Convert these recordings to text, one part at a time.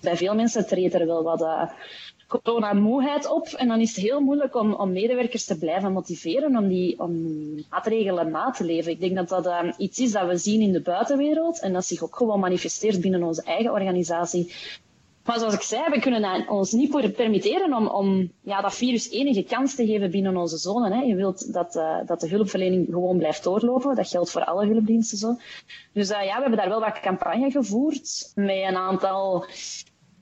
bij veel mensen treedt er wel wat uh, corona-moeheid op. En dan is het heel moeilijk om, om medewerkers te blijven motiveren om die, om maatregelen na te leven. Ik denk dat dat uh, iets is dat we zien in de buitenwereld en dat zich ook gewoon manifesteert binnen onze eigen organisatie. Maar zoals ik zei, we kunnen ons niet permitteren om, om ja, dat virus enige kans te geven binnen onze zone. Hè. Je wilt dat, uh, dat de hulpverlening gewoon blijft doorlopen. Dat geldt voor alle hulpdiensten zo. Dus uh, ja, we hebben daar wel wat campagne gevoerd met een aantal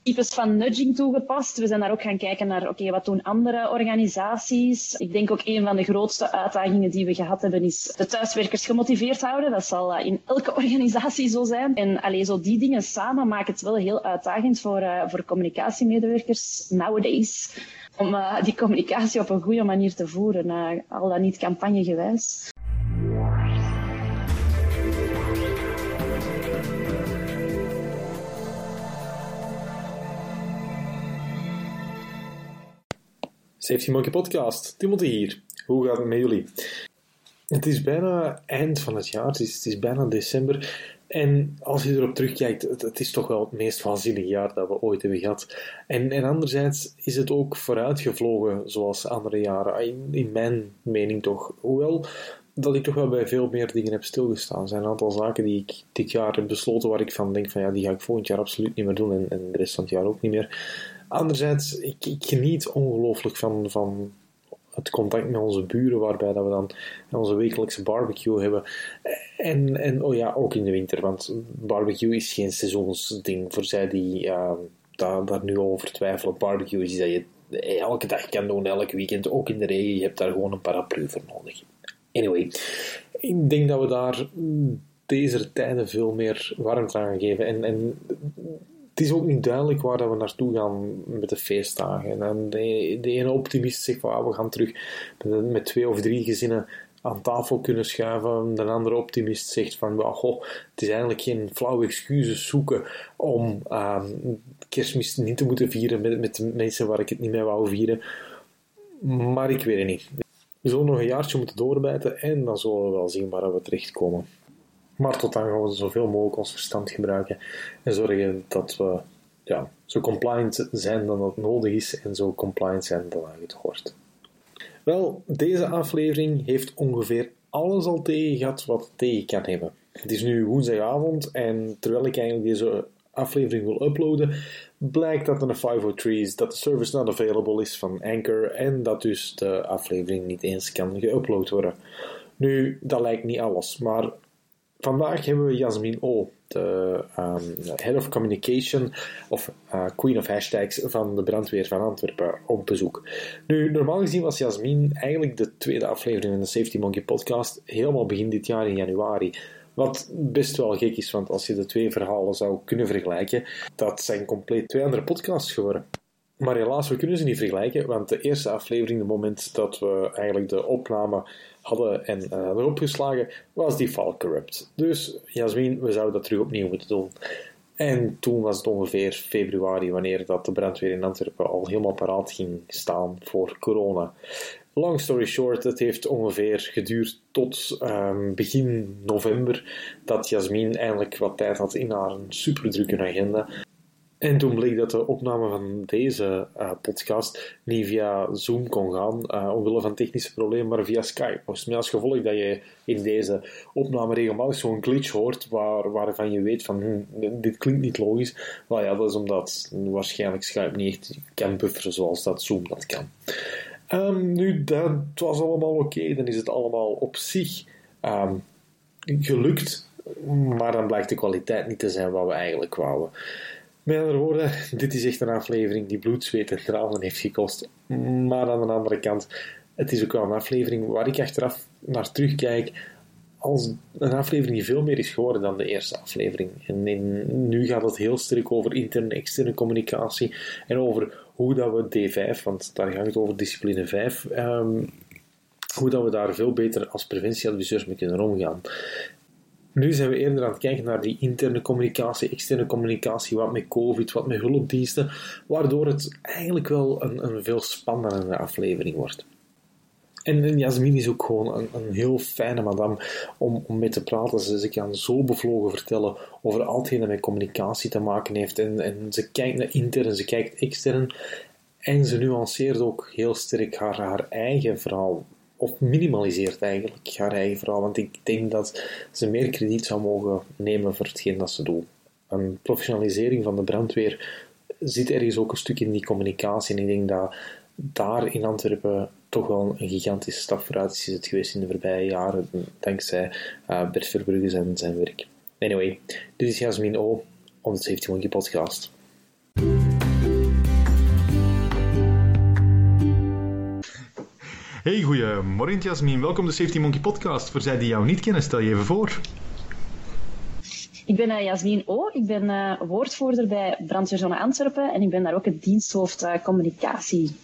types van nudging toegepast. We zijn daar ook gaan kijken naar, oké, wat doen andere organisaties? Ik denk ook een van de grootste uitdagingen die we gehad hebben is de thuiswerkers gemotiveerd houden. Dat zal uh, in elke organisatie zo zijn. En alleen zo die dingen samen maken het wel heel uitdagend voor, uh, voor communicatiemedewerkers nowadays. Om uh, die communicatie op een goede manier te voeren, al dan niet campagnegewijs. Safety Monkey Podcast. Timothy hier. Hoe gaat het met jullie? Het is bijna eind van het jaar, het is, bijna december. En als je erop terugkijkt, het, het, is toch wel het meest waanzinnige jaar dat we ooit hebben gehad. En, en anderzijds is het ook vooruitgevlogen zoals andere jaren, in, in mijn mening toch. Hoewel dat ik toch wel bij veel meer dingen heb stilgestaan. Er zijn een aantal zaken die ik dit jaar heb besloten waar ik van denk van ja, die ga ik volgend jaar absoluut niet meer doen en, en de rest van het jaar ook niet meer. Anderzijds, ik, ik geniet ongelooflijk van, van het contact met onze buren, waarbij dat we dan onze wekelijkse barbecue hebben. En, en oh ja, ook in de winter, want barbecue is geen seizoensding. Voor zij die daar, nu over twijfelen, barbecue is dat je elke dag kan doen, elk weekend, ook in de regen. Je hebt daar gewoon een paraplu voor nodig. Anyway, ik denk dat we daar deze tijden veel meer warmte aan geven. En, en het is ook niet duidelijk waar dat we naartoe gaan met de feestdagen. En de, de ene optimist zegt van ah, we gaan terug met, twee of drie gezinnen aan tafel kunnen schuiven. De andere optimist zegt van goh, het is eigenlijk geen flauwe excuses zoeken om uh, kerstmis niet te moeten vieren met, met mensen waar ik het niet mee wou vieren. Maar ik weet het niet. We zullen nog een jaartje moeten doorbijten en dan zullen we wel zien waar we terechtkomen. Maar tot dan gaan we zoveel mogelijk ons verstand gebruiken en zorgen dat we ja, zo compliant zijn dan dat nodig is en zo compliant zijn dan het hoort. Wel, deze aflevering heeft ongeveer alles al tegen gehad wat tegen kan hebben. Het is nu woensdagavond en terwijl ik eigenlijk deze aflevering wil uploaden, blijkt dat er een 503 is, dat de service not available is van Anchor en dat dus de aflevering niet eens kan geüpload worden. Nu, dat lijkt niet alles, maar Vandaag hebben we Jasmin O, de um, Head of Communication of uh, Queen of Hashtags van de brandweer van Antwerpen op bezoek. Nu, normaal gezien was Jasmin eigenlijk de tweede aflevering van de Safety Monkey podcast helemaal begin dit jaar in januari. Wat best wel gek is, want als je de twee verhalen zou kunnen vergelijken, dat zijn compleet twee andere podcasts geworden. Maar helaas, we kunnen ze niet vergelijken, want de eerste aflevering, het moment dat we eigenlijk de opname hadden en uh, hadden opgeslagen, was die file corrupt. Dus Jasmin, we zouden dat terug opnieuw moeten doen. En toen was het ongeveer februari, wanneer dat de brandweer in Antwerpen al helemaal paraat ging staan voor corona. Long story short, het heeft ongeveer geduurd tot um, begin november dat Jasmin eindelijk wat tijd had in haar superdrukke agenda. En toen bleek dat de opname van deze uh, podcast niet via Zoom kon gaan, uh, omwille van technische problemen, maar via Skype. Volgens mij als gevolg dat je in deze opname regelmatig zo'n glitch hoort, waar, waarvan je weet van, hm, dit klinkt niet logisch. Wel ja, dat is omdat waarschijnlijk Skype niet echt kan bufferen zoals dat Zoom dat kan. Um, nu, dat was allemaal oké, dan is het allemaal op zich um, gelukt, maar dan blijkt de kwaliteit niet te zijn wat we eigenlijk wouden. Met andere woorden, dit is echt een aflevering die bloed, zweet en tranen heeft gekost. Maar aan de andere kant, het is ook wel een aflevering waar ik achteraf naar terugkijk als een aflevering die veel meer is geworden dan de eerste aflevering. En nu gaat het heel sterk over interne en externe communicatie en over hoe dat we D5, want daar gaat het over discipline 5, um, ehm, hoe dat we daar veel beter als preventieadviseurs mee kunnen omgaan. Nu zijn we eerder aan het kijken naar die interne communicatie, externe communicatie, wat met COVID, wat met hulpdiensten, waardoor het eigenlijk wel een, een veel spannendere aflevering wordt. En Jasmin is ook gewoon een, een heel fijne madame om, om mee te praten. Ze, ze kan zo bevlogen vertellen over al hetgeen dat met communicatie te maken heeft. En, en ze kijkt naar intern, ze kijkt extern. En ze nuanceert ook heel sterk haar, haar eigen verhaal. Of minimaliseert eigenlijk haar eigen verhaal. Want ik denk dat ze meer krediet zou mogen nemen voor hetgeen dat ze doet. Een professionalisering van de brandweer zit ergens ook een stuk in die communicatie. En ik denk dat daar in Antwerpen toch wel een gigantische stap vooruit is het geweest in de voorbije jaren, dankzij uh, Bert Verbrugge en zijn werk. Anyway, dit is Jasmin O. op de Safety Monkey podcast. Hey, goedemorgen Jasmin. Welkom de Safety Monkey podcast. Voor zij die jou niet kennen, stel je even voor. Ik ben uh, Jasmin O. Ik ben uh, woordvoerder bij Brandweerzone Antwerpen en ik ben daar ook het diensthoofd uh, communicatie.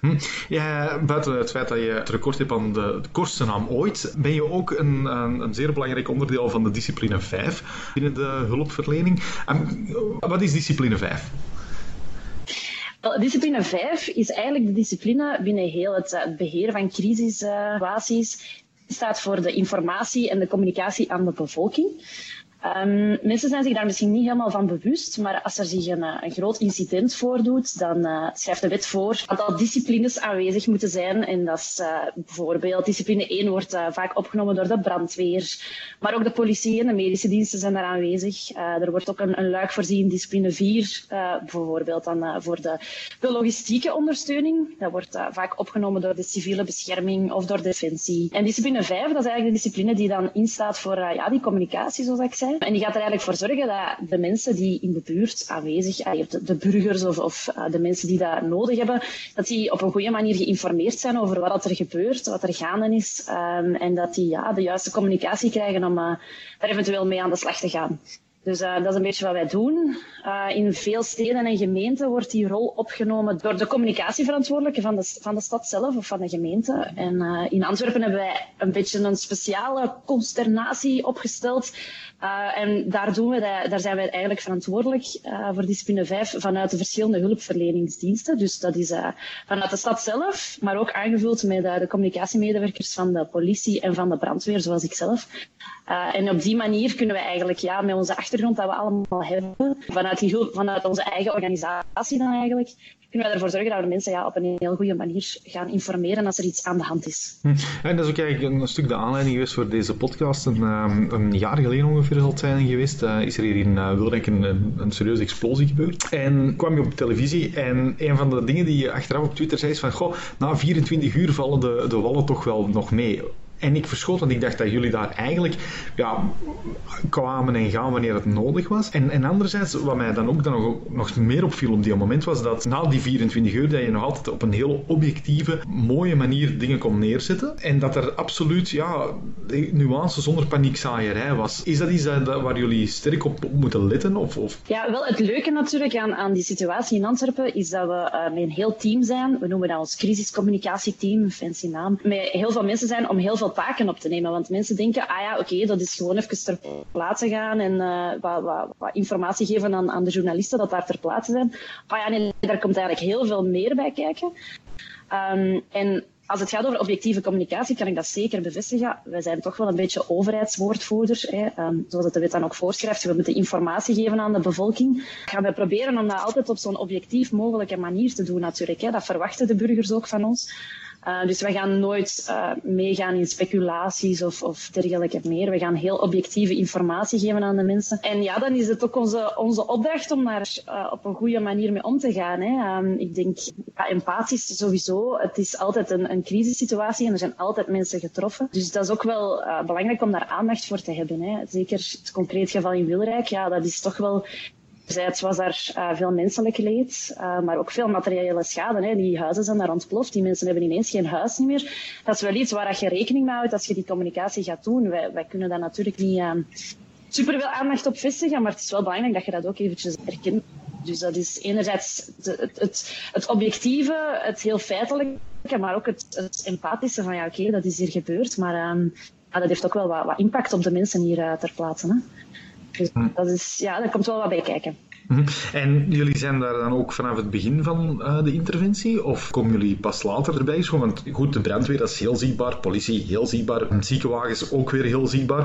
Hm. Ja, buiten het feit dat je het record hebt aan de, de kortste naam ooit, ben je ook een, een, een, zeer belangrijk onderdeel van de discipline 5 binnen de hulpverlening. En, wat is discipline 5? Discipline 5 is eigenlijk de discipline binnen heel het beheer van crisissituaties. staat voor de informatie en de communicatie aan de bevolking. Um, mensen zijn zich daar misschien niet helemaal van bewust, maar als er zich een, eh, een groot incident voordoet, dan uh, schrijft de wet voor dat disciplines aanwezig moeten zijn. En dat is uh, bijvoorbeeld discipline 1 wordt vaak opgenomen door de brandweer, maar ook de politie en de medische diensten zijn daar aanwezig. er wordt ook een, een luik voorzien, discipline 4, bijvoorbeeld dan voor de, de, logistieke ondersteuning. Dat wordt vaak opgenomen door de civiele bescherming of door defensie. En discipline 5, dat is eigenlijk de discipline die dan instaat voor ja, die communicatie, zoals ik zei. En die gaat er eigenlijk voor zorgen dat de mensen die in de buurt aanwezig zijn, de burgers of, of eh, de mensen die dat nodig hebben, dat die op een goede manier geïnformeerd zijn over wat er gebeurt, wat er gaande is. Ehm, en dat die ja, de juiste communicatie krijgen om uh, daar eventueel mee aan de slag te gaan. Dus uh, dat is een beetje wat wij doen. In veel steden en gemeenten wordt die rol opgenomen door de communicatieverantwoordelijke van de, van de stad zelf of van de gemeente. En in Antwerpen hebben wij een beetje een speciale consternatie opgesteld. En daar, doen we daar zijn wij eigenlijk verantwoordelijk voor discipline 5 vanuit de verschillende hulpverleningsdiensten. Dus dat is vanuit de stad zelf, maar ook aangevuld met de communicatiemedewerkers van de politie en van de brandweer, zoals ik zelf. en op die manier kunnen we eigenlijk ja, met onze achter achtergrond dat we allemaal hebben, vanuit, die hulp, vanuit onze eigen organisatie dan eigenlijk, kunnen we ervoor zorgen dat we mensen ja, op een heel goede manier gaan informeren als er iets aan de hand is. Hm. En dat is ook eigenlijk een stuk de aanleiding geweest voor deze podcast. Een, een jaar geleden ongeveer geweest, uh, is er hier in uh, Wilrijk een, een, serieuze explosie gebeurd. En kwam je op televisie en een van de dingen die je achteraf op Twitter zei is van, goh, na 24 uur vallen de, de wallen toch wel nog mee. En ik verschoot, want ik dacht dat jullie daar eigenlijk ja, kwamen en gaan wanneer het nodig was. En, en anderzijds, wat mij dan ook dan nog, nog meer opviel op die moment, was dat na die 24 uur dat je nog altijd op een heel objectieve, mooie manier dingen kon neerzetten. En dat er absoluut, ja, nuance zonder paniekzaaierij was. Is dat iets dat, waar jullie sterk op, moeten letten? Of, of? Ja, wel het leuke natuurlijk aan, aan die situatie in Antwerpen is dat we uh, met een heel team zijn. We noemen dat ons crisiscommunicatieteam, fancy naam. Met heel veel mensen zijn om heel veel taken op te nemen. Want mensen denken, ah ja, oké, dat is gewoon even ter plaatse gaan en uh, wat, wat, wat, informatie geven aan, aan de journalisten dat daar ter plaatse zijn. Maar ja, nee, daar komt eigenlijk heel veel meer bij kijken. Um, en als het gaat over objectieve communicatie, kan ik dat zeker bevestigen. Wij zijn toch wel een beetje overheidswoordvoerders, hè. Um, zoals het de wet dan ook voorschrijft. We moeten informatie geven aan de bevolking. Gaan we proberen om dat altijd op zo'n objectief mogelijke manier te doen natuurlijk. Hè. Dat verwachten de burgers ook van ons. Uh, dus we gaan nooit uh, meegaan in speculaties of, of dergelijke meer. We gaan heel objectieve informatie geven aan de mensen. En ja, dan is het ook onze, onze opdracht om daar uh, op een goede manier mee om te gaan. Hè. Um, ik denk, ja, empathisch sowieso. Het is altijd een, een crisissituatie en er zijn altijd mensen getroffen. Dus dat is ook wel belangrijk om daar aandacht voor te hebben. Hè. Zeker het concreet geval in Wilrijk, ja, dat is toch wel Zijds was er uh, veel menselijk leed, uh, maar ook veel materiële schade. Hè. Die huizen zijn daar ontploft, die mensen hebben ineens geen huis meer. Dat is wel iets waar je rekening mee houdt als je die communicatie gaat doen. Wij, kunnen daar natuurlijk niet uh, super veel aandacht op vestigen, maar het is wel belangrijk dat je dat ook eventjes erkent. Dus dat is enerzijds het, het, het, objectieve, het heel feitelijke, maar ook het, empathische van ja, oké, dat is hier gebeurd, maar dat heeft ook wel wat, wat, impact op de mensen hier ter plaatse. Hè. Dus hm. dat, is, ja, daar komt wel wat bij kijken. Mhm. En jullie zijn daar dan ook vanaf het begin van uh, de interventie? Of komen jullie pas later erbij? Want goed, de brandweer dat is heel zichtbaar, politie heel zichtbaar, ziekenwagens ook weer heel zichtbaar.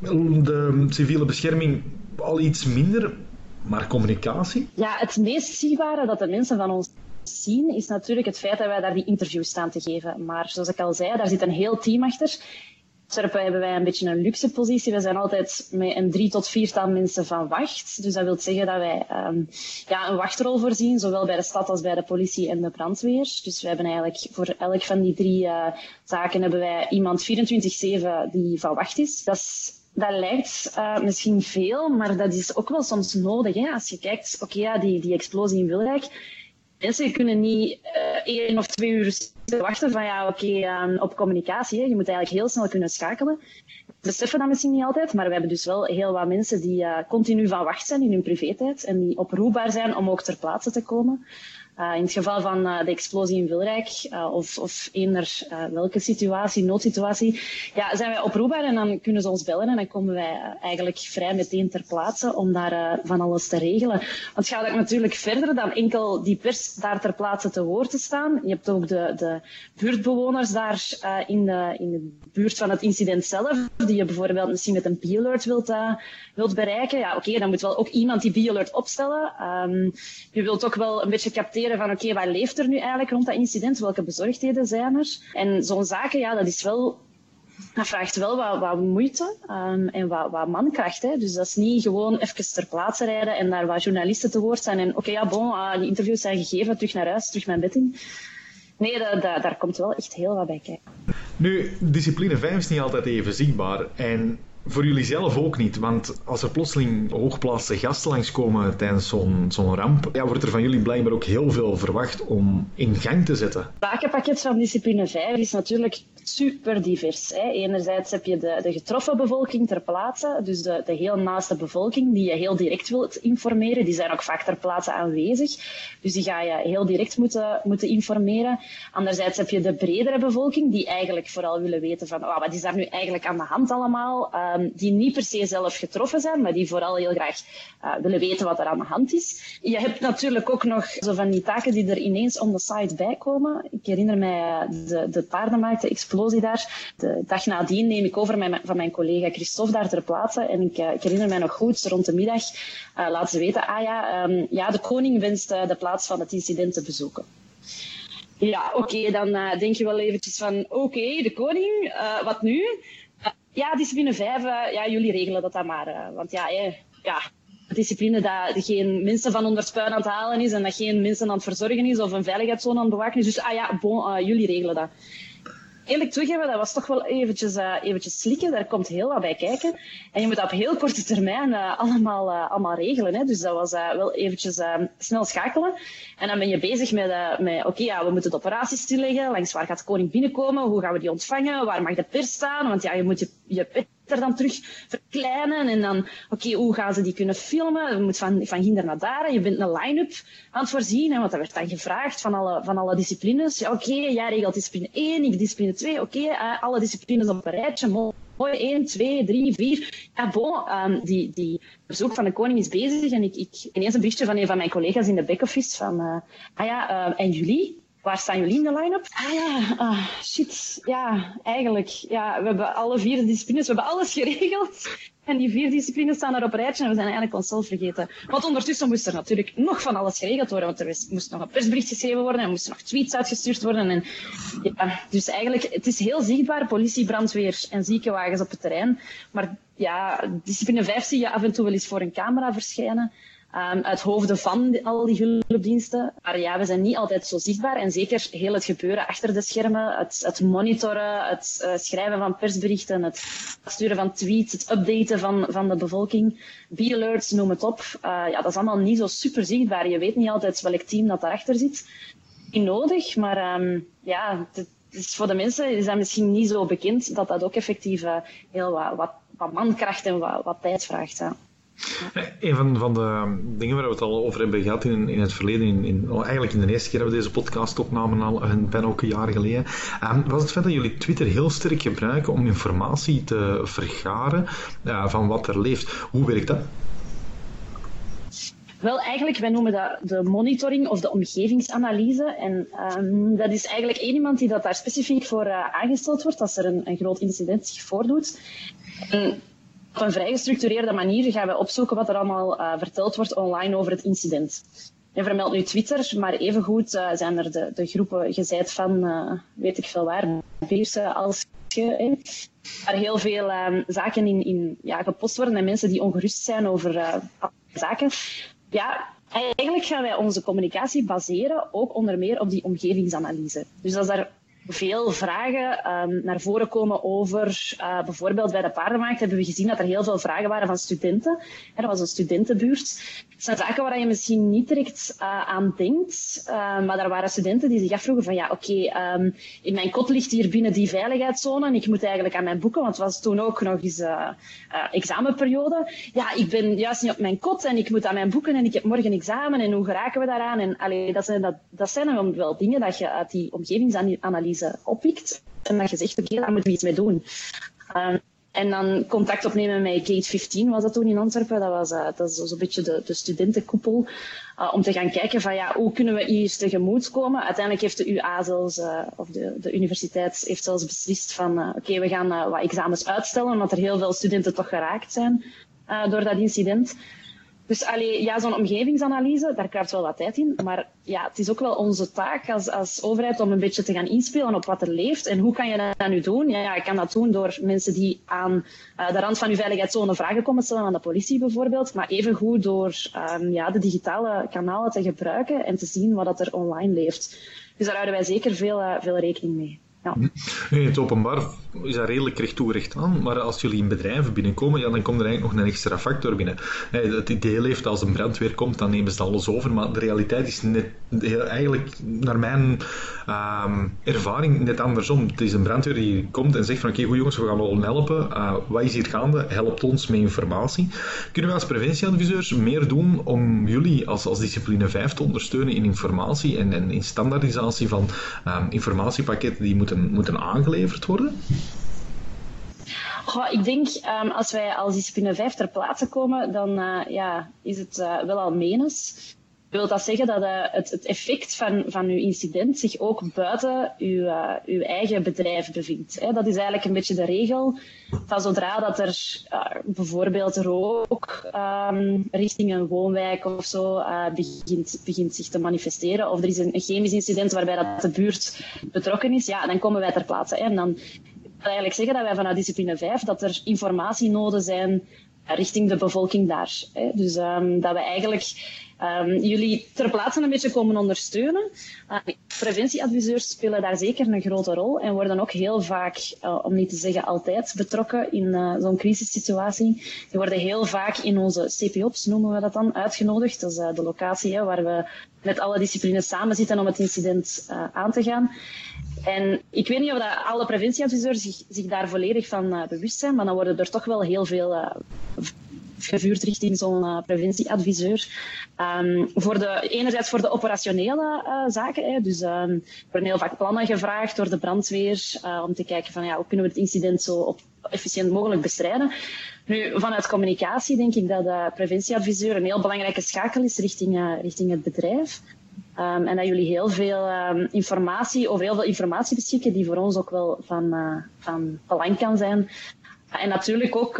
De civiele bescherming al iets minder, maar communicatie? Ja, het meest zichtbare dat de mensen van ons zien, is natuurlijk het feit dat wij daar die interviews staan te geven. Maar zoals ik al zei, daar zit een heel team achter. Antwerpen hebben wij een beetje een luxe positie. We zijn altijd met een drie tot viertal mensen van wacht. Dus dat wil zeggen dat wij um, ja, een wachtrol voorzien, zowel bij de stad als bij de politie en de brandweer. Dus we hebben eigenlijk voor elk van die drie uh, zaken hebben wij iemand 24-7 die van wacht is. Dat is dat lijkt uh, misschien veel, maar dat is ook wel soms nodig. Hè? Als je kijkt, oké, ja, die, die explosie in Wilrijk, mensen kunnen niet uh, één of twee uur wachten van ja, oké, um, op communicatie. Hè. Je moet eigenlijk heel snel kunnen schakelen. We beseffen dat misschien niet altijd, maar we hebben dus wel heel wat mensen die uh, continu van wacht zijn in hun privé-tijd en die oproepbaar zijn om ook ter plaatse te komen. Uh, in het geval van uh, de explosie in Wilrijk, uh, of, of eender welke situatie, noodsituatie, ja, zijn wij oproepbaar en dan kunnen ze ons bellen en dan komen wij eigenlijk vrij meteen ter plaatse om daar van alles te regelen. Want gaat ook natuurlijk verder dan enkel die pers daar ter plaatse te woord te staan. Je hebt ook de, de buurtbewoners daar in, de, in de buurt van het incident zelf, die je bijvoorbeeld misschien met een B-alert wilt, wilt bereiken. Ja, oké, dan moet wel ook iemand die B-alert opstellen. Um, je wilt ook wel een beetje capteren van oké, wat leeft er nu eigenlijk rond dat incident? Welke bezorgdheden zijn er? En zo'n zaken, ja, dat is wel dat vraagt wel wat, wat moeite um, en wat, wat, mankracht. Hè. Dus dat is niet gewoon even ter plaatse rijden en daar wat journalisten te woord zijn. En oké, ja, bon, uh, die interviews zijn gegeven, terug naar huis, terug mijn bed in. Nee, daar komt wel echt heel wat bij kijken. Nu, discipline 5 is niet altijd even zichtbaar. En voor jullie zelf ook niet, want als er plotseling hoogplaatste gasten langskomen tijdens zo'n zo'n ramp, ja, wordt er van jullie blijkbaar ook heel veel verwacht om in gang te zetten. Het van discipline 5 is natuurlijk super divers. Hè. Enerzijds heb je de, de getroffen bevolking ter plaatse, dus de, de heel naaste bevolking die je heel direct wilt informeren. Die zijn ook vaak ter plaatse aanwezig, dus die ga je heel direct moeten, moeten informeren. Anderzijds heb je de bredere bevolking die eigenlijk vooral willen weten van oh, wat is daar nu eigenlijk aan de hand allemaal. Um, die niet per se zelf getroffen zijn, maar die vooral heel graag uh, willen weten wat er aan de hand is. Je hebt natuurlijk ook nog zo van die taken die er ineens on the side bij komen. Ik herinner mij uh, de, de paardenmarkt, de daar. De dag nadien neem ik over mijn, van mijn collega Christophe daar ter plaatse. En ik, uh, ik herinner mij nog goed, rond de middag uh, laten ze weten, ah ja, um, ja, de koning wenst uh, de plaats van het incident te bezoeken. Ja, oké, dan denk je wel eventjes van, oké, de koning, wat nu? Ja, discipline 5, ja, jullie regelen dat dan maar. want ja, eh, ja, discipline dat geen mensen van onder spuin aan het halen is en dat geen mensen aan het verzorgen is of een veiligheidszone aan het bewaken is. Dus ah ja, jullie regelen dat eerlijk toegeven, dat was toch wel eventjes, uh, eventjes slikken. Daar komt heel wat bij kijken. En je moet dat op heel korte termijn uh, allemaal, uh, allemaal regelen. Hè. Dus dat was wel eventjes snel schakelen. En dan ben je bezig met, met oké, ja, we moeten de operaties stilleggen. Langs waar gaat de koning binnenkomen? Hoe gaan we die ontvangen? Waar mag de pers staan? Want ja, je moet je, je er dan terug verkleinen. En dan, oké, okay, hoe gaan ze die kunnen filmen? Je moet van, van hinder naar daar. Je bent een line-up aan het voorzien. Hè, want dat werd dan gevraagd van alle, van alle disciplines. Ja, oké, okay, jij regelt discipline 1, ik discipline 2. Oké, uh, alle disciplines op een rijtje. Mooi, 1, 2, 3, 4. Ja, bon, um, die, die bezoek van de koning is bezig. En ik, ik ineens een berichtje van een van mijn collega's in de back-office van, uh, ah ja, uh, en jullie? Waar staan jullie in de line-up? Ah ja, ah, shit. Ja, eigenlijk. Ja, we hebben alle vier disciplines, we hebben alles geregeld. En die vier disciplines staan er op rijtje en we zijn eigenlijk onszelf vergeten. Want ondertussen moest er natuurlijk nog van alles geregeld worden, want er moest nog een persbericht geschreven worden en moesten nog tweets uitgestuurd worden. En, ja, dus eigenlijk, het is heel zichtbaar, politie, brandweer en ziekenwagens op het terrein. Maar ja, discipline 5 zie je af en toe wel eens voor een camera verschijnen um, uit hoofden van al die hulpdiensten. Maar ja, we zijn niet altijd zo zichtbaar. En zeker heel het gebeuren achter de schermen, het, het monitoren, het uh, schrijven van persberichten, het sturen van tweets, het updaten van, van de bevolking, B-alerts, noem het op. Uh, ja, dat is allemaal niet zo super zichtbaar. Je weet niet altijd welk team dat daarachter zit. Niet nodig, maar um, ja, het, is voor de mensen is dat misschien niet zo bekend dat dat ook effectief uh, heel wat, wat, wat mankracht en wat, wat tijd vraagt. Een van, de dingen waar we het al over hebben gehad in, in het verleden, in, oh, eigenlijk in de eerste keer dat we deze podcast opnamen, al een bijna ook een jaar geleden, um, was het feit dat jullie Twitter heel sterk gebruiken om informatie te vergaren uh, van wat er leeft. Hoe werkt dat? Wel, eigenlijk, wij noemen dat de monitoring of de omgevingsanalyse. En um, dat is eigenlijk één iemand die dat daar specifiek voor uh, aangesteld wordt als er een, een groot incident zich voordoet. Op een vrij gestructureerde manier gaan we opzoeken wat er allemaal uh, verteld wordt online over het incident. En vermeld nu Twitter, maar evengoed uh, zijn er de, de groepen gezegd van, uh, weet ik veel waar, Beersen als je, waar heel veel zaken in, in ja, gepost worden en mensen die ongerust zijn over zaken. Ja, eigenlijk gaan wij onze communicatie baseren ook onder meer op die omgevingsanalyse. Dus als daar veel vragen um, naar voren komen over, uh, bijvoorbeeld bij de paardenmarkt hebben we gezien dat er heel veel vragen waren van studenten. En dat was een studentenbuurt. Het zijn zaken waar je misschien niet direct uh, aan denkt, uh, maar er waren studenten die zich afvroegen van ja, oké, um, in mijn kot ligt hier binnen die veiligheidszone en ik moet eigenlijk aan mijn boeken, want het was toen ook nog eens examenperiode. Ja, ik ben juist niet op mijn kot en ik moet aan mijn boeken en ik heb morgen examen en hoe geraken we daaraan? En dat zijn, dat, dat zijn dan wel dingen dat je uit die omgevingsanalyse oppikt en dat je zegt, oké, daar moeten we iets mee doen. Um, en dan contact opnemen met Gate 15 was dat toen in Antwerpen. Dat was uh, dat is zo'n beetje de, de studentenkoepel. Uh, om te gaan kijken van ja, hoe kunnen we hier tegemoet komen. Uiteindelijk heeft de UA zelfs, uh, of de, de universiteit heeft zelfs beslist van oké, we gaan wat examens uitstellen, omdat er heel veel studenten toch geraakt zijn door dat incident. Dus allee, ja, zo'n omgevingsanalyse, daar kruipt wel wat tijd in. Maar ja, het is ook wel onze taak als, als overheid om een beetje te gaan inspelen op wat er leeft. En hoe kan je dat nu doen? Ja, ik kan dat doen door mensen die aan uh, de rand van uw veiligheidszone vragen komen stellen aan de politie bijvoorbeeld. Maar evengoed door um, ja, de digitale kanalen te gebruiken en te zien wat er online leeft. Dus daar houden wij zeker veel, uh, veel rekening mee. In het openbaar is dat redelijk recht toe recht aan, maar als jullie in bedrijven binnenkomen, ja, dan komt er eigenlijk nog een extra factor binnen. Het idee leeft als een brandweer komt, dan nemen ze alles over, maar de realiteit is net, eigenlijk, naar mijn um, ervaring, net andersom. Het is een brandweer die komt en zegt van oké, goed jongens, we gaan wel helpen. Uh, wat is hier gaande? Helpt ons met informatie. Kunnen we als preventieadviseurs meer doen om jullie als, als discipline 5 te ondersteunen in informatie en, en in standaardisatie van um, informatiepakketten die moeten, moeten aangeleverd worden? Goh, ik denk um, als wij als discipline 5 ter plaatse komen, dan uh, ja, is het uh, wel al menens. Wil dat zeggen dat uh, het, het, effect van, van uw incident zich ook buiten uw, uw eigen bedrijf bevindt? Hè? Dat is eigenlijk een beetje de regel. Van zodra dat er bijvoorbeeld rook um, richting een woonwijk of zo begint, begint zich te manifesteren, of er is een, chemisch incident waarbij dat de buurt betrokken is, ja, dan komen wij ter plaatse. Hè? En dan eigenlijk zeggen dat wij vanuit discipline 5 dat er informatienoden zijn richting de bevolking daar. Hè. Dus um, dat we eigenlijk um, jullie ter plaatse een beetje komen ondersteunen. Uh, preventieadviseurs spelen daar zeker een grote rol en worden ook heel vaak, uh, om niet te zeggen altijd, betrokken in uh, zo'n crisissituatie. Die worden heel vaak in onze CPOps, noemen we dat dan, uitgenodigd. Dat is de locatie hè, waar we met alle disciplines samen zitten om het incident aan te gaan. En ik weet niet of dat alle preventieadviseurs zich, zich daar volledig van bewust zijn, maar dan worden er toch wel heel veel gevuurd richting zo'n uh, preventieadviseur. Um, voor de, enerzijds voor de operationele zaken, hè, dus um, worden heel vaak plannen gevraagd door de brandweer om te kijken van ja, hoe kunnen we het incident zo op efficiënt mogelijk bestrijden. Nu, vanuit communicatie denk ik dat de preventieadviseur een heel belangrijke schakel is richting, richting het bedrijf. Um, en dat jullie heel veel informatie, over heel veel informatie beschikken die voor ons ook wel van, van belang kan zijn. En natuurlijk ook,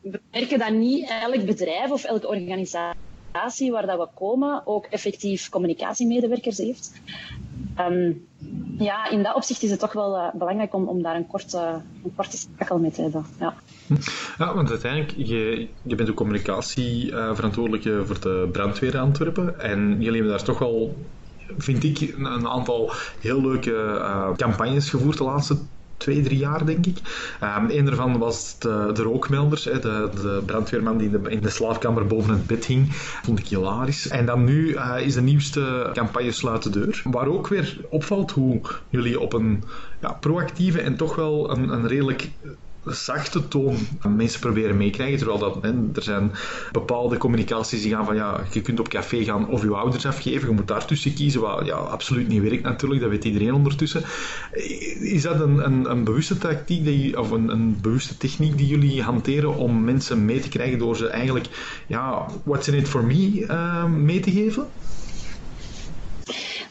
we merken dat niet elk bedrijf of elke organisatie waar dat we komen ook effectief communicatiemedewerkers heeft. Um, ja, in dat opzicht is het toch wel uh, belangrijk om, om daar een korte, een korte schakel mee te hebben. Ja. Ja, want uiteindelijk, je, je bent de communicatieverantwoordelijke uh, voor de brandweer Antwerpen. En jullie hebben daar toch wel, vind ik, een aantal heel leuke uh, campagnes gevoerd de laatste twee, drie jaar, denk ik. Um, een daarvan was de, de rookmelders, hè, de, de brandweerman die in de, in de slaapkamer boven het bed hing. Vond ik hilarisch. En dan nu uh, is de nieuwste campagne Sluit de Deur, waar ook weer opvalt hoe jullie op een ja, proactieve en toch wel een, een redelijk zachte toon mensen proberen meekrijgen. Terwijl dat, hè, er zijn bepaalde communicaties die gaan van ja, je kunt op café gaan of je ouders afgeven. Je moet daartussen kiezen, wat ja, absoluut niet werkt natuurlijk. Dat weet iedereen ondertussen. Is dat een, een, een bewuste tactiek die, of een, een bewuste techniek die jullie hanteren om mensen mee te krijgen door ze eigenlijk ja, what's in it for me uh, mee te geven?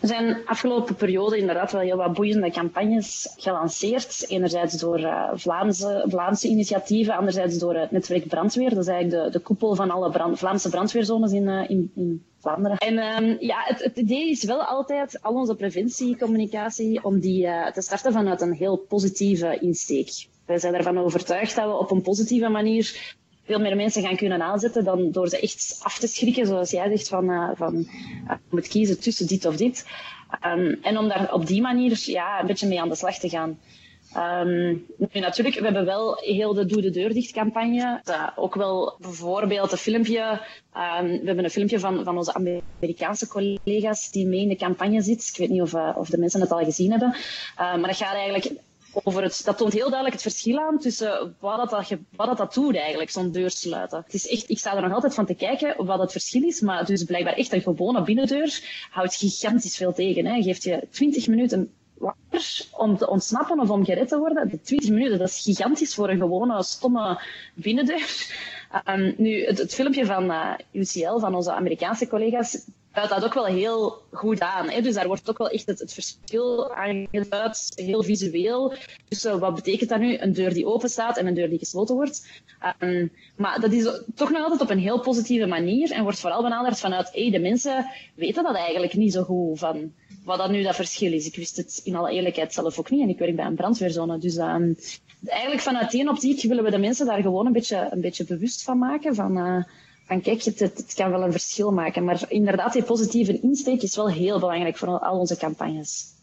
Er zijn afgelopen periode inderdaad wel heel wat boeiende campagnes gelanceerd. Enerzijds door uh, Vlaamse, Vlaamse initiatieven, anderzijds door het netwerk Brandweer. Dat is eigenlijk de, de koepel van alle brand, Vlaamse brandweerzones in, uh, in, Vlaanderen. En um, ja, het, het, idee is wel altijd al onze preventiecommunicatie om die uh, te starten vanuit een heel positieve insteek. Wij zijn ervan overtuigd dat we op een positieve manier veel meer mensen gaan kunnen aanzetten dan door ze echt af te schrikken, zoals jij zegt, van, uh, van uh, moet kiezen tussen dit of dit. Um, en om daar op die manier ja, een beetje mee aan de slag te gaan. Um, nu, natuurlijk, we hebben wel heel de Doe de Deur dicht campagne. Uh, ook wel bijvoorbeeld een filmpje. Um, we hebben een filmpje van, van onze Amerikaanse collega's die mee in de campagne zit. Ik weet niet of, of de mensen het al gezien hebben. Maar dat gaat eigenlijk over het, dat toont heel duidelijk het verschil aan tussen wat dat, wat dat, doet eigenlijk, zo'n deur sluiten. Het is echt, ik sta er nog altijd van te kijken wat het verschil is, maar dus blijkbaar echt een gewone binnendeur houdt gigantisch veel tegen. Hè. Geeft je 20 minuten wakker om te ontsnappen of om gered te worden. De 20 minuten, dat is gigantisch voor een gewone, stomme binnendeur. Um, nu, het, filmpje van uh, UCL, van onze Amerikaanse collega's, duidt dat ook wel heel goed aan. Hè? Dus daar wordt ook wel echt het, verschil aangeduid, heel visueel. Dus uh, wat betekent dat nu? Een deur die open staat en een deur die gesloten wordt. Um, maar dat is toch nog altijd op een heel positieve manier en wordt vooral benaderd vanuit, hey, de mensen weten dat eigenlijk niet zo goed van wat dat nu dat verschil is. Ik wist het in alle eerlijkheid zelf ook niet en ik werk bij een brandweerzone. Dus um, eigenlijk vanuit die optiek willen we de mensen daar gewoon een beetje, een beetje bewust van maken. Van, uh, van kijk, het, het, kan wel een verschil maken. Maar inderdaad, die positieve insteek is wel heel belangrijk voor al onze campagnes.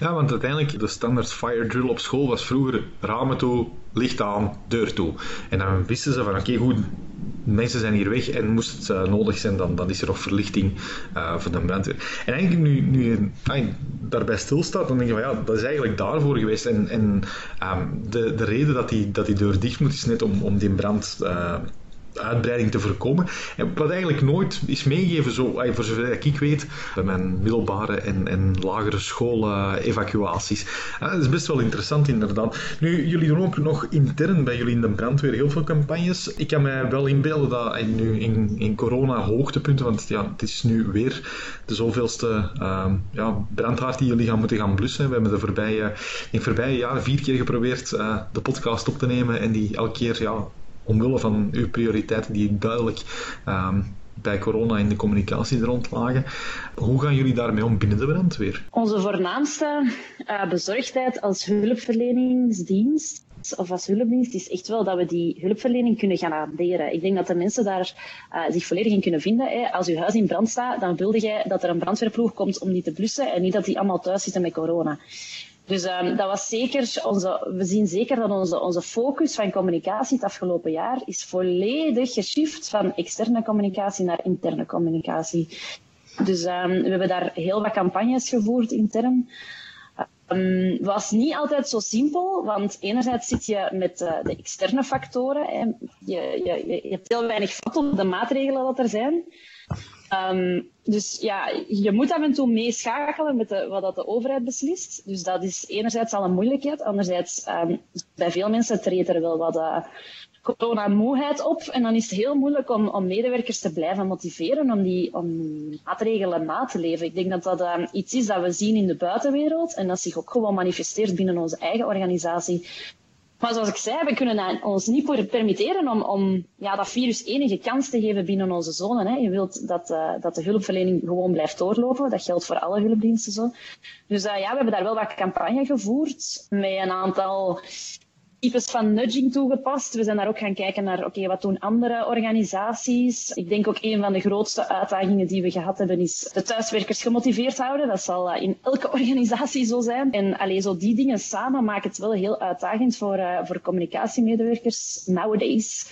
Ja, want uiteindelijk, de standaard fire drill op school was vroeger ramen toe, licht aan, deur toe. En dan wisten ze van, oké, goed, mensen zijn hier weg en moest het uh, nodig zijn, dan, dan is er nog verlichting uh, voor de brandweer. En eigenlijk nu, nu je daarbij stilstaat, dan denk je van ja, dat is eigenlijk daarvoor geweest. En, en um, de, de reden dat die, dat die deur dicht moet, is net om, om die brand uh, uitbreiding te voorkomen. En wat eigenlijk nooit is meegegeven, zo, voor zover ik weet, bij mijn middelbare en, en lagere school uh, evacuaties. Uh, dat is best wel interessant inderdaad. Nu, jullie doen ook nog intern bij jullie in de brandweer heel veel campagnes. Ik kan mij wel inbeelden dat nu in, in corona hoogtepunten, want ja, het is nu weer de zoveelste uh, ja, brandhaard die jullie gaan moeten gaan blussen. We hebben de voorbije, in voorbije jaar vier keer geprobeerd de podcast op te nemen en die elke keer ja, omwille van uw prioriteiten die duidelijk um, bij corona in de communicatie rond lagen. Hoe gaan jullie daarmee om binnen de brandweer? Onze voornaamste uh, bezorgdheid als hulpverleningsdienst of als hulpdienst is echt wel dat we die hulpverlening kunnen garanderen. Ik denk dat de mensen daar uh, zich volledig in kunnen vinden. Hè. Als uw huis in brand staat, dan wilde jij dat er een brandweerploeg komt om die te blussen en niet dat die allemaal thuis zitten met corona. Dus um, dat was zeker onze, we zien zeker dat onze, onze focus van communicatie het afgelopen jaar is volledig geshift van externe communicatie naar interne communicatie. Dus um, we hebben daar heel wat campagnes gevoerd intern. Um, was niet altijd zo simpel, want enerzijds zit je met uh, de externe factoren. Hè. Je, je, je hebt heel weinig vat op de maatregelen dat er zijn. Um, dus ja, je moet af en toe meeschakelen met wat dat de overheid beslist. Dus dat is enerzijds al een moeilijkheid. Anderzijds, um, bij veel mensen treedt er wel wat uh, corona-moeheid op. En dan is het heel moeilijk om, om medewerkers te blijven motiveren om die, om maatregelen na te leven. Ik denk dat dat uh, iets is dat we zien in de buitenwereld en dat zich ook gewoon manifesteert binnen onze eigen organisatie. Maar zoals ik zei, we kunnen ons niet permitteren om, om ja, dat virus enige kans te geven binnen onze zone. Hè. Je wilt dat, uh, dat de hulpverlening gewoon blijft doorlopen. Dat geldt voor alle hulpdiensten zo. Dus uh, ja, we hebben daar wel wat campagne gevoerd met een aantal types van nudging toegepast. We zijn daar ook gaan kijken naar, oké, wat doen andere organisaties? Ik denk ook een van de grootste uitdagingen die we gehad hebben is de thuiswerkers gemotiveerd houden. Dat zal uh, in elke organisatie zo zijn. En alleen zo die dingen samen maken het wel heel uitdagend voor, uh, voor communicatiemedewerkers nowadays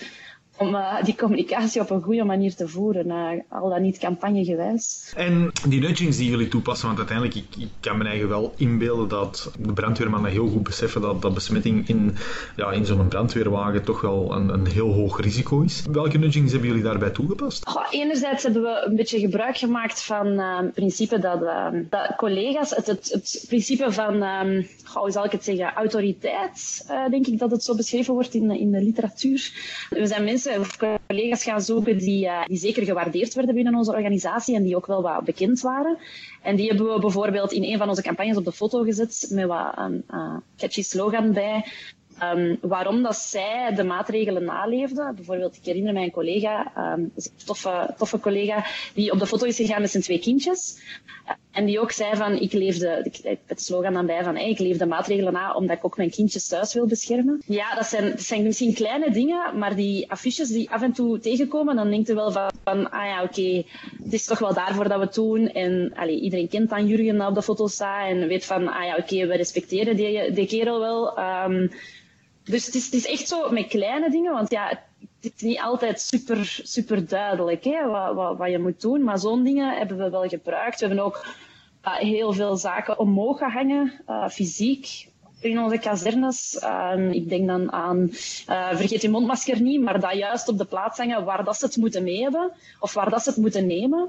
om uh, die communicatie op een goede manier te voeren, uh, al dan niet campagnegewijs. En die nudgings die jullie toepassen, want uiteindelijk, ik, ik kan me eigen wel inbeelden dat de brandweermannen heel goed beseffen dat, dat besmetting in, ja, in zo'n brandweerwagen toch wel een, een heel hoog risico is. Welke nudgings hebben jullie daarbij toegepast? Goh, enerzijds hebben we een beetje gebruik gemaakt van uh, het principe dat, dat collega's, het, het, het, principe van, um, hoe zal ik het zeggen, autoriteit, denk ik dat het zo beschreven wordt in, in de literatuur. We zijn mensen of collega's gaan zoeken die, uh, die zeker gewaardeerd werden binnen onze organisatie en die ook wel wat bekend waren. En die hebben we bijvoorbeeld in een van onze campagnes op de foto gezet met wat een uh, catchy slogan bij. Um, waarom dat zij de maatregelen naleefde. Bijvoorbeeld, ik herinner mij een collega, een toffe, toffe collega, die op de foto is gegaan met zijn twee kindjes. En die ook zei van, ik leefde, het slogan dan bij van, ik leef de maatregelen na omdat ik ook mijn kindjes thuis wil beschermen. Ja, dat zijn, dat zijn misschien kleine dingen, maar die affiches die af en toe tegenkomen, dan denkt je wel van, ah ja, oké, het is toch wel daarvoor dat we het doen. En iedereen kent dan Jurgen op de foto staat en weet van, ah ja, oké, we respecteren die, kerel wel. Um, dus het is, het is echt zo met kleine dingen, want ja, is niet altijd super, super duidelijk hè, wat, wat, wat je moet doen. Maar zo'n dingen hebben we wel gebruikt. We hebben ook uh, heel veel zaken omhoog gehangen, uh, fysiek. In onze kazernes. Ik denk dan aan, uh, vergeet je mondmasker niet, maar dat juist op de plaats hangen waar dat ze het moeten mee hebben of waar dat ze het moeten nemen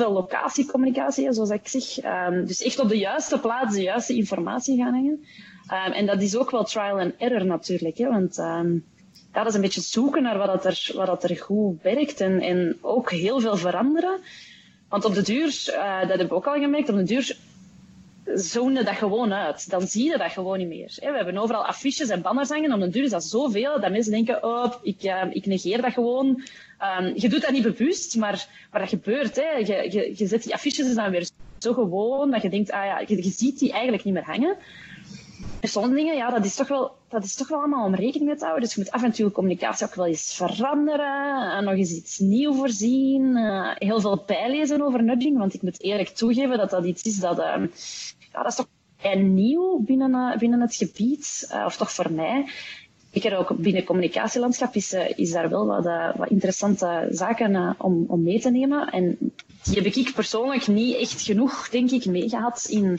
veel locatiecommunicatie, zoals ik zeg. Um, dus echt op de juiste plaats de juiste informatie gaan hangen. Um, en dat is ook wel trial and error natuurlijk. Hè, want um, dat is een beetje zoeken naar wat, dat er, wat dat er goed werkt. En, en ook heel veel veranderen. Want op de duur, uh, dat heb ik ook al gemerkt, op de duur zoende dat gewoon uit. Dan zie je dat gewoon niet meer. We hebben overal affiches en banners hangen. Op de duur is dat zoveel dat mensen denken, oh, ik, uh, ik negeer dat gewoon. Um, je doet dat niet bewust, maar, maar dat gebeurt. Hè. Je, je, zet die affiches dan weer zo gewoon dat je denkt, ah ja, je ziet die eigenlijk niet meer hangen. Sommige dingen, ja, dat is, toch wel, dat is toch wel allemaal om rekening mee te houden. Dus je moet af en toe communicatie ook wel eens veranderen. En nog eens iets nieuws voorzien. Uh, heel veel bijlezen over nudging. Want ik moet eerlijk toegeven dat dat iets is dat... Uh, ja, dat is toch nieuw binnen, uh, binnen het gebied. of toch voor mij. Zeker ook binnen communicatielandschap is, is daar wel wat, wat interessante zaken om, om mee te nemen. En die heb ik persoonlijk niet echt genoeg, denk ik, meegehad in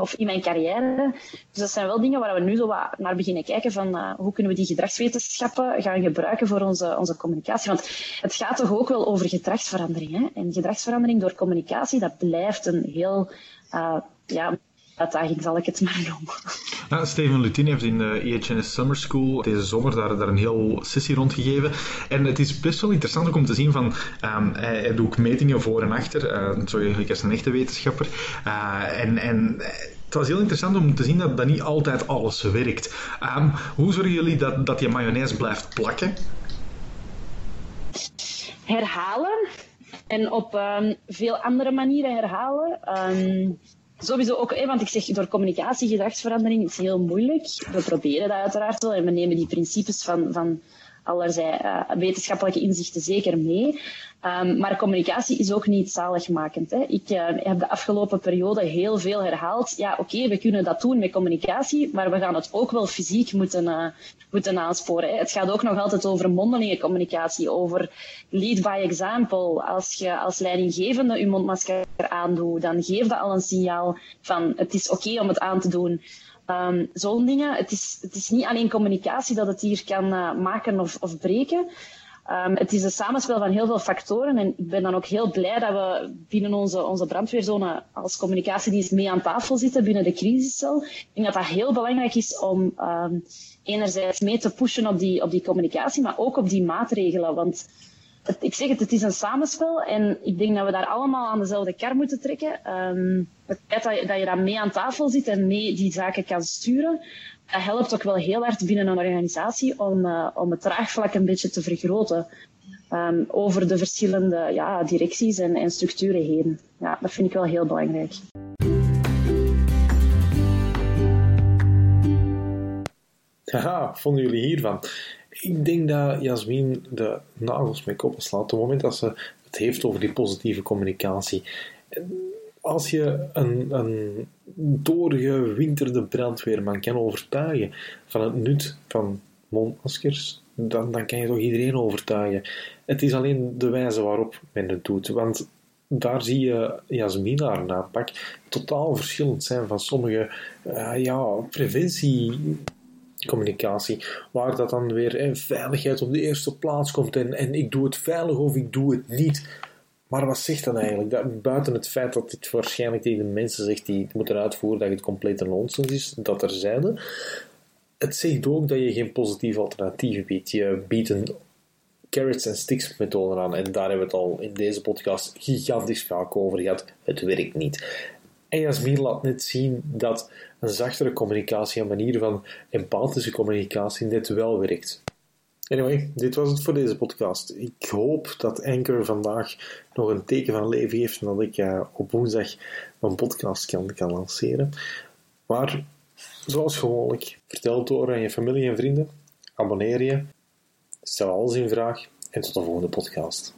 of in mijn carrière. Dus dat zijn wel dingen waar we nu zo wat naar beginnen kijken van hoe kunnen we die gedragswetenschappen gaan gebruiken voor onze, onze communicatie. Want het gaat toch ook wel over gedragsverandering. Hè? En gedragsverandering door communicatie, dat blijft een heel ja, uitdaging, zal ik het maar noemen. Ja, Steven Lutin heeft in de EHNS Summer School deze zomer daar, daar een heel sessie rondgegeven. En het is best wel interessant om te zien van, um, hij, hij, doet ook metingen voor en achter, uh, zo eigenlijk als een echte wetenschapper. Uh, en, en het was heel interessant om te zien dat, dat niet altijd alles werkt. Um, hoe zorgen jullie dat, dat die mayonaise blijft plakken? Herhalen. En op um, veel andere manieren herhalen. Um, Sowieso ook, want ik zeg, door communicatie, gedragsverandering is heel moeilijk. We proberen dat uiteraard wel en we nemen die principes van, van allerlei uh, wetenschappelijke inzichten zeker mee. Um, maar communicatie is ook niet zaligmakend. Hè. Ik uh, heb de afgelopen periode heel veel herhaald. Ja, oké, we kunnen dat doen met communicatie, maar we gaan het ook wel fysiek moeten, uh, moeten aansporen. Het gaat ook nog altijd over mondelinge communicatie, over lead by example. Als je als leidinggevende je mondmasker aandoet, dan geef dat al een signaal van het is oké om het aan te doen. Um, Zo'n dingen. Het is, het is niet alleen communicatie dat het hier kan uh, maken of, of breken. Um, het is een samenspel van heel veel factoren en ik ben dan ook heel blij dat we binnen onze, onze brandweerzone als communicatiedienst mee aan tafel zitten binnen de crisiscel. Ik denk dat dat heel belangrijk is om um, enerzijds mee te pushen op die, op die communicatie, maar ook op die maatregelen. Want ik zeg het, het is een samenspel en ik denk dat we daar allemaal aan dezelfde kar moeten trekken. Um, het feit dat je, dat je daar mee aan tafel zit en mee die zaken kan sturen, dat helpt ook wel heel hard binnen een organisatie om, uh, om het draagvlak een beetje te vergroten. Um, over de verschillende ja, directies en, en structuren heen. Ja, dat vind ik wel heel belangrijk. Haha, vonden jullie hiervan? Ik denk dat Jasmin de nagels mee koppen slaat op het moment dat ze het heeft over die positieve communicatie. Als je een, een doorgewinterde brandweerman kan overtuigen van het nut van mondmaskers, dan, dan kan je toch iedereen overtuigen. Het is alleen de wijze waarop men het doet. Want daar zie je Jasmin haar aanpak totaal verschillend zijn van sommige uh, ja, preventiecommunicatie, waar dat dan weer veiligheid op de eerste plaats komt en, en ik doe het veilig of ik doe het niet. Maar wat zegt dat eigenlijk? Dat, buiten het feit dat dit waarschijnlijk tegen de mensen zegt die het moeten uitvoeren dat het complete nonsens is, dat er zijn. Het zegt ook dat je geen positief alternatief biedt. Je biedt een carrots and sticks methode aan. En daar hebben we het al in deze podcast gigantisch vaak over gehad. Het werkt niet. En Jasmin laat net zien dat een zachtere communicatie, een manier van empathische communicatie, net wel werkt. Anyway, dit was het voor deze podcast. Ik hoop dat Anchor vandaag nog een teken van leven heeft en dat ik uh, op woensdag mijn podcast kan, kan lanceren. Maar zoals gewoonlijk, vertel het door aan je familie en vrienden. Abonneer je. Stel alles in vraag en tot de volgende podcast.